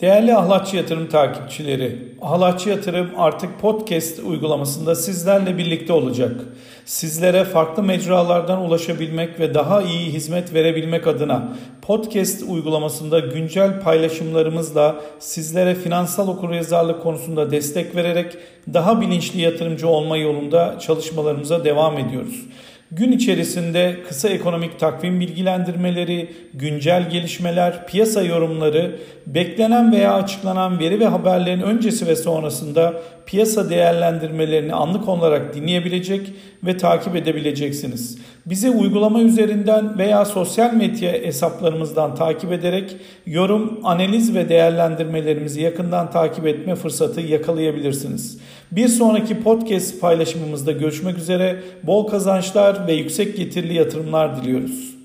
Değerli Ahlatçı Yatırım takipçileri, Ahlatçı Yatırım artık podcast uygulamasında sizlerle birlikte olacak. Sizlere farklı mecralardan ulaşabilmek ve daha iyi hizmet verebilmek adına podcast uygulamasında güncel paylaşımlarımızla sizlere finansal okuryazarlık konusunda destek vererek daha bilinçli yatırımcı olma yolunda çalışmalarımıza devam ediyoruz. Gün içerisinde kısa ekonomik takvim bilgilendirmeleri, güncel gelişmeler, piyasa yorumları, beklenen veya açıklanan veri ve haberlerin öncesi ve sonrasında piyasa değerlendirmelerini anlık olarak dinleyebilecek ve takip edebileceksiniz. Bizi uygulama üzerinden veya sosyal medya hesaplarımızdan takip ederek yorum, analiz ve değerlendirmelerimizi yakından takip etme fırsatı yakalayabilirsiniz. Bir sonraki podcast paylaşımımızda görüşmek üzere. Bol kazançlar ve yüksek getirili yatırımlar diliyoruz.